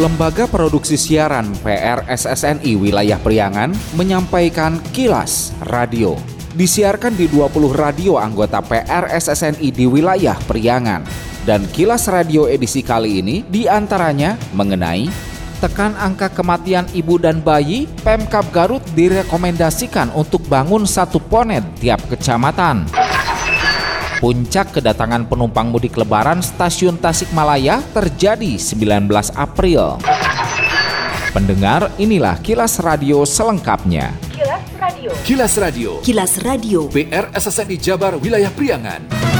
Lembaga Produksi Siaran PRSSNI Wilayah Priangan menyampaikan kilas radio. Disiarkan di 20 radio anggota PRSSNI di wilayah Priangan. Dan kilas radio edisi kali ini di antaranya mengenai tekan angka kematian ibu dan bayi, Pemkap Garut direkomendasikan untuk bangun satu ponet tiap kecamatan. Puncak kedatangan penumpang mudik lebaran stasiun Tasikmalaya terjadi 19 April. Pendengar, inilah kilas radio selengkapnya. Kilas Radio. Kilas Radio. Kilas Radio. PR SSNI Jabar Wilayah Priangan.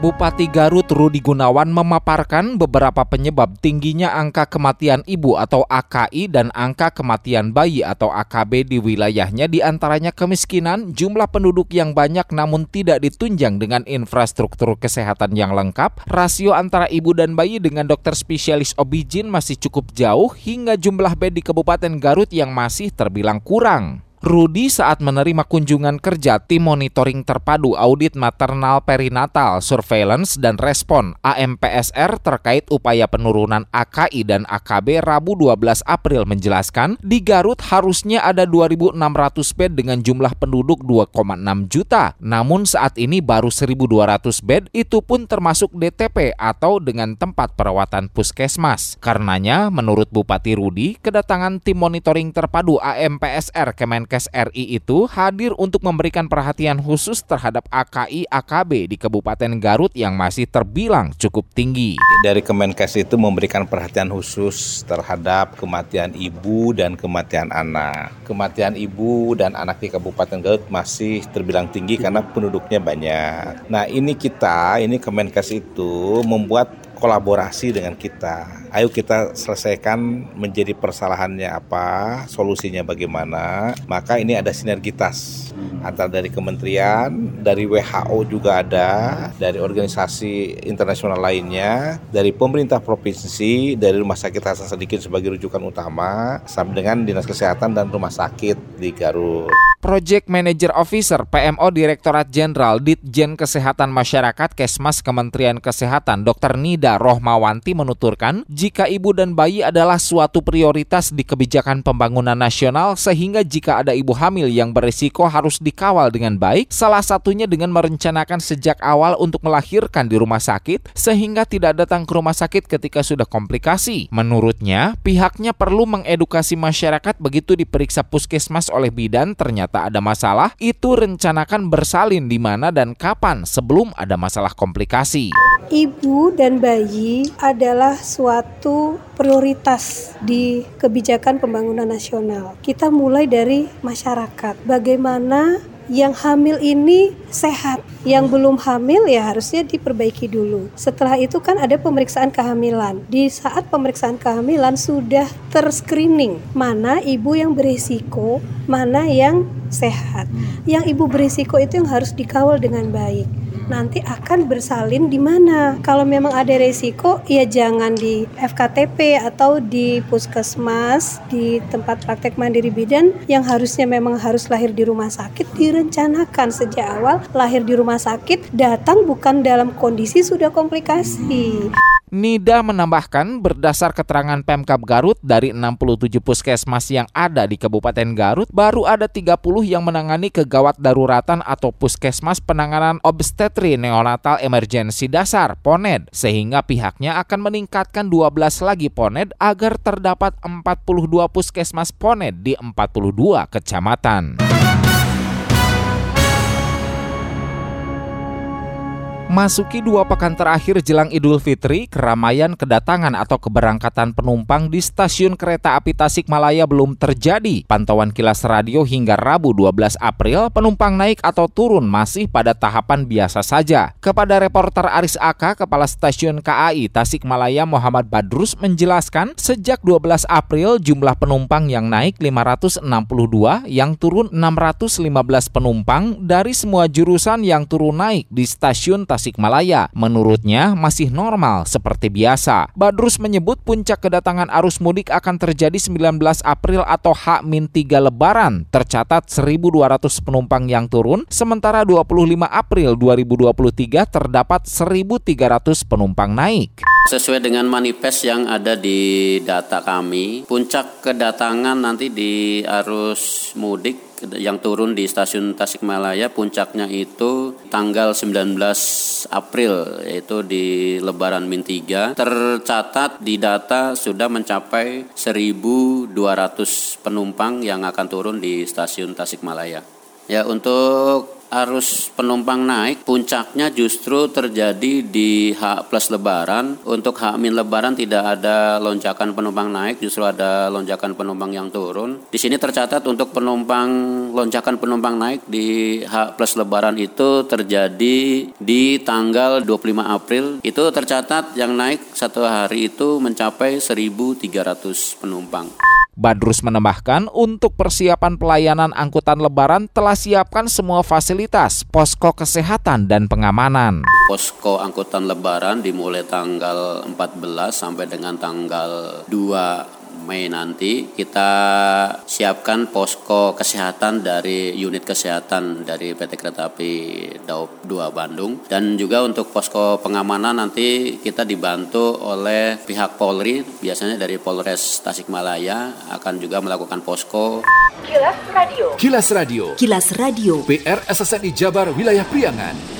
Bupati Garut Rudi Gunawan memaparkan beberapa penyebab tingginya angka kematian ibu atau AKI dan angka kematian bayi atau AKB di wilayahnya di antaranya kemiskinan, jumlah penduduk yang banyak namun tidak ditunjang dengan infrastruktur kesehatan yang lengkap, rasio antara ibu dan bayi dengan dokter spesialis obijin masih cukup jauh, hingga jumlah bed di Kabupaten Garut yang masih terbilang kurang. Rudi saat menerima kunjungan kerja tim monitoring terpadu audit maternal perinatal, surveillance dan respon AMPSR terkait upaya penurunan AKI dan AKB Rabu 12 April menjelaskan, di Garut harusnya ada 2.600 bed dengan jumlah penduduk 2,6 juta. Namun saat ini baru 1.200 bed, itu pun termasuk DTP atau dengan tempat perawatan puskesmas. Karenanya, menurut Bupati Rudi, kedatangan tim monitoring terpadu AMPSR Kemenkes Kemenkes RI itu hadir untuk memberikan perhatian khusus terhadap AKI AKB di Kabupaten Garut yang masih terbilang cukup tinggi. Dari Kemenkes itu memberikan perhatian khusus terhadap kematian ibu dan kematian anak. Kematian ibu dan anak di Kabupaten Garut masih terbilang tinggi karena penduduknya banyak. Nah ini kita, ini Kemenkes itu membuat kolaborasi dengan kita. Ayo kita selesaikan menjadi persalahannya apa, solusinya bagaimana. Maka ini ada sinergitas antara dari kementerian, dari WHO juga ada, dari organisasi internasional lainnya, dari pemerintah provinsi, dari Rumah Sakit Hasan Sadikin sebagai rujukan utama, sampai dengan Dinas Kesehatan dan Rumah Sakit di Garut. Project Manager Officer PMO Direktorat Jenderal Ditjen Kesehatan Masyarakat Kesmas Kementerian Kesehatan Dr. Nida Rohmawanti menuturkan, jika ibu dan bayi adalah suatu prioritas di kebijakan pembangunan nasional sehingga jika ada ibu hamil yang berisiko harus dikawal dengan baik, salah satunya dengan merencanakan sejak awal untuk melahirkan di rumah sakit sehingga tidak datang ke rumah sakit ketika sudah komplikasi. Menurutnya, pihaknya perlu mengedukasi masyarakat begitu diperiksa puskesmas oleh bidan ternyata ada masalah, itu rencanakan bersalin di mana dan kapan sebelum ada masalah komplikasi. Ibu dan bayi adalah suatu prioritas di kebijakan pembangunan nasional. Kita mulai dari masyarakat. Bagaimana yang hamil ini sehat, yang belum hamil ya harusnya diperbaiki dulu. Setelah itu kan ada pemeriksaan kehamilan. Di saat pemeriksaan kehamilan sudah terscreening mana ibu yang berisiko, mana yang sehat. Yang ibu berisiko itu yang harus dikawal dengan baik nanti akan bersalin di mana. Kalau memang ada resiko, ya jangan di FKTP atau di puskesmas, di tempat praktek mandiri bidan yang harusnya memang harus lahir di rumah sakit, direncanakan sejak awal lahir di rumah sakit, datang bukan dalam kondisi sudah komplikasi. Nida menambahkan berdasar keterangan Pemkap Garut dari 67 puskesmas yang ada di Kabupaten Garut baru ada 30 yang menangani kegawat daruratan atau puskesmas penanganan obstetri neonatal emergensi dasar PONED sehingga pihaknya akan meningkatkan 12 lagi PONED agar terdapat 42 puskesmas PONED di 42 kecamatan. Masuki dua pekan terakhir jelang Idul Fitri, keramaian kedatangan atau keberangkatan penumpang di stasiun kereta api Tasikmalaya belum terjadi. Pantauan kilas radio hingga Rabu 12 April, penumpang naik atau turun masih pada tahapan biasa saja. Kepada reporter Aris Aka, Kepala Stasiun KAI Tasikmalaya Muhammad Badrus menjelaskan, sejak 12 April jumlah penumpang yang naik 562, yang turun 615 penumpang dari semua jurusan yang turun naik di stasiun Tasikmalaya Tasikmalaya. Menurutnya masih normal seperti biasa. Badrus menyebut puncak kedatangan arus mudik akan terjadi 19 April atau H-3 Lebaran. Tercatat 1.200 penumpang yang turun, sementara 25 April 2023 terdapat 1.300 penumpang naik. Sesuai dengan manifest yang ada di data kami, puncak kedatangan nanti di arus mudik yang turun di stasiun Tasikmalaya puncaknya itu tanggal 19 April yaitu di Lebaran Min 3 tercatat di data sudah mencapai 1200 penumpang yang akan turun di stasiun Tasikmalaya. Ya untuk arus penumpang naik puncaknya justru terjadi di H plus lebaran. Untuk H min lebaran tidak ada lonjakan penumpang naik justru ada lonjakan penumpang yang turun. Di sini tercatat untuk penumpang lonjakan penumpang naik di H plus lebaran itu terjadi di tanggal 25 April. Itu tercatat yang naik satu hari itu mencapai 1.300 penumpang. Badrus menambahkan, untuk persiapan pelayanan angkutan lebaran telah siapkan semua fasilitas, posko kesehatan dan pengamanan. Posko angkutan lebaran dimulai tanggal 14 sampai dengan tanggal 2 Mei nanti kita siapkan posko kesehatan dari unit kesehatan dari PT Kereta Api Daup 2 Bandung. Dan juga untuk posko pengamanan nanti kita dibantu oleh pihak Polri biasanya dari Polres Tasikmalaya akan juga melakukan posko. Kilas Radio. Kilas Radio. Kilas Radio. PR SSNI Jabar Wilayah Priangan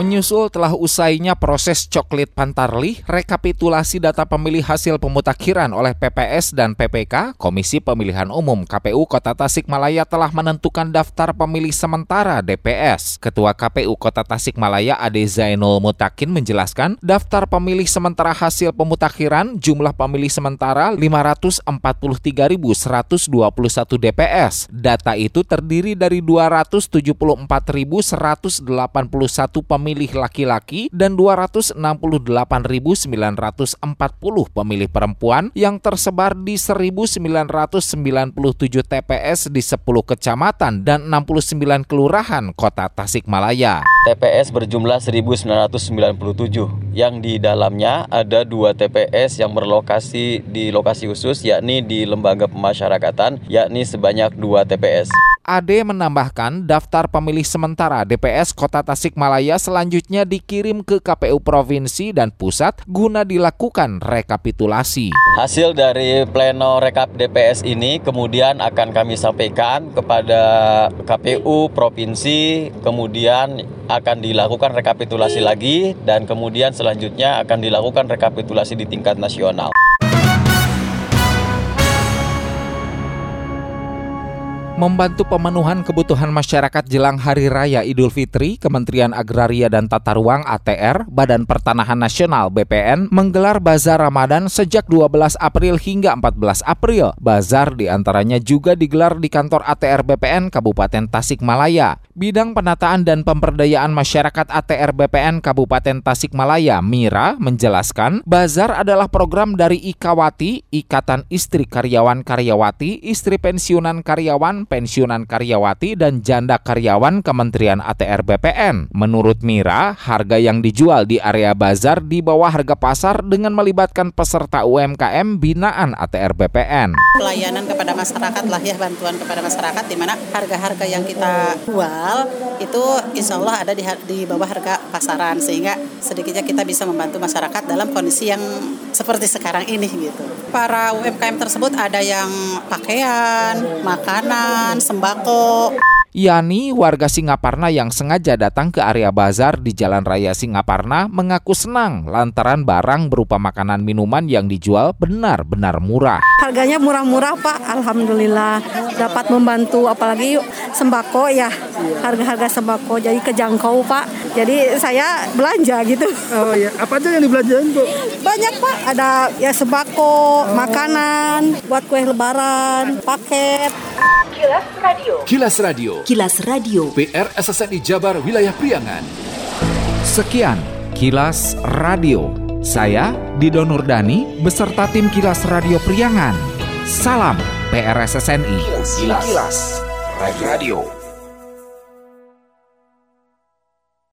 Menyusul telah usainya proses coklit pantarlih, rekapitulasi data pemilih hasil pemutakhiran oleh PPS dan PPK, Komisi Pemilihan Umum KPU Kota Tasikmalaya telah menentukan daftar pemilih sementara DPS. Ketua KPU Kota Tasikmalaya Ade Zainul Mutakin menjelaskan, daftar pemilih sementara hasil pemutakhiran jumlah pemilih sementara 543.121 DPS. Data itu terdiri dari 274.181 pemilih pemilih laki-laki dan 268.940 pemilih perempuan yang tersebar di 1.997 TPS di 10 kecamatan dan 69 kelurahan kota Tasikmalaya. TPS berjumlah 1997 yang di dalamnya ada dua TPS yang berlokasi di lokasi khusus yakni di lembaga pemasyarakatan yakni sebanyak dua TPS. Ade menambahkan daftar pemilih sementara DPS Kota Tasikmalaya selanjutnya dikirim ke KPU Provinsi dan Pusat guna dilakukan rekapitulasi. Hasil dari pleno rekap DPS ini kemudian akan kami sampaikan kepada KPU Provinsi, kemudian akan dilakukan rekapitulasi lagi dan kemudian selanjutnya akan dilakukan rekapitulasi di tingkat nasional. Membantu pemenuhan kebutuhan masyarakat jelang Hari Raya Idul Fitri, Kementerian Agraria dan Tata Ruang ATR, Badan Pertanahan Nasional BPN, menggelar Bazar Ramadan sejak 12 April hingga 14 April. Bazar di antaranya juga digelar di kantor ATR BPN Kabupaten Tasikmalaya. Bidang Penataan dan Pemberdayaan Masyarakat ATR BPN Kabupaten Tasikmalaya, Mira, menjelaskan, Bazar adalah program dari Ikawati, Ikatan Istri Karyawan Karyawati, Istri Pensiunan Karyawan, pensiunan karyawati dan janda karyawan Kementerian ATR BPN. Menurut Mira, harga yang dijual di area bazar di bawah harga pasar dengan melibatkan peserta UMKM binaan ATR BPN. Pelayanan kepada masyarakat lah ya, bantuan kepada masyarakat di mana harga-harga yang kita jual itu insya Allah ada di, di bawah harga pasaran sehingga sedikitnya kita bisa membantu masyarakat dalam kondisi yang seperti sekarang ini gitu. Para UMKM tersebut ada yang pakaian, makanan, makanan, sembako. Yani, warga Singaparna yang sengaja datang ke area bazar di Jalan Raya Singaparna mengaku senang lantaran barang berupa makanan minuman yang dijual benar-benar murah. Harganya murah-murah Pak, Alhamdulillah dapat membantu apalagi sembako ya harga-harga sembako jadi kejangkau Pak. Jadi saya belanja gitu. Oh iya, apa aja yang dibelanjain Bu? Banyak Pak, ada ya sembako, makanan, buat kue lebaran, paket. Kilas Radio. Kilas Radio. Kilas Radio. PR SSNI Jabar Wilayah Priangan. Sekian Kilas Radio. Saya Dido Nurdani beserta tim Kilas Radio Priangan. Salam PRSSNI. Kilas, Kilas. Radio.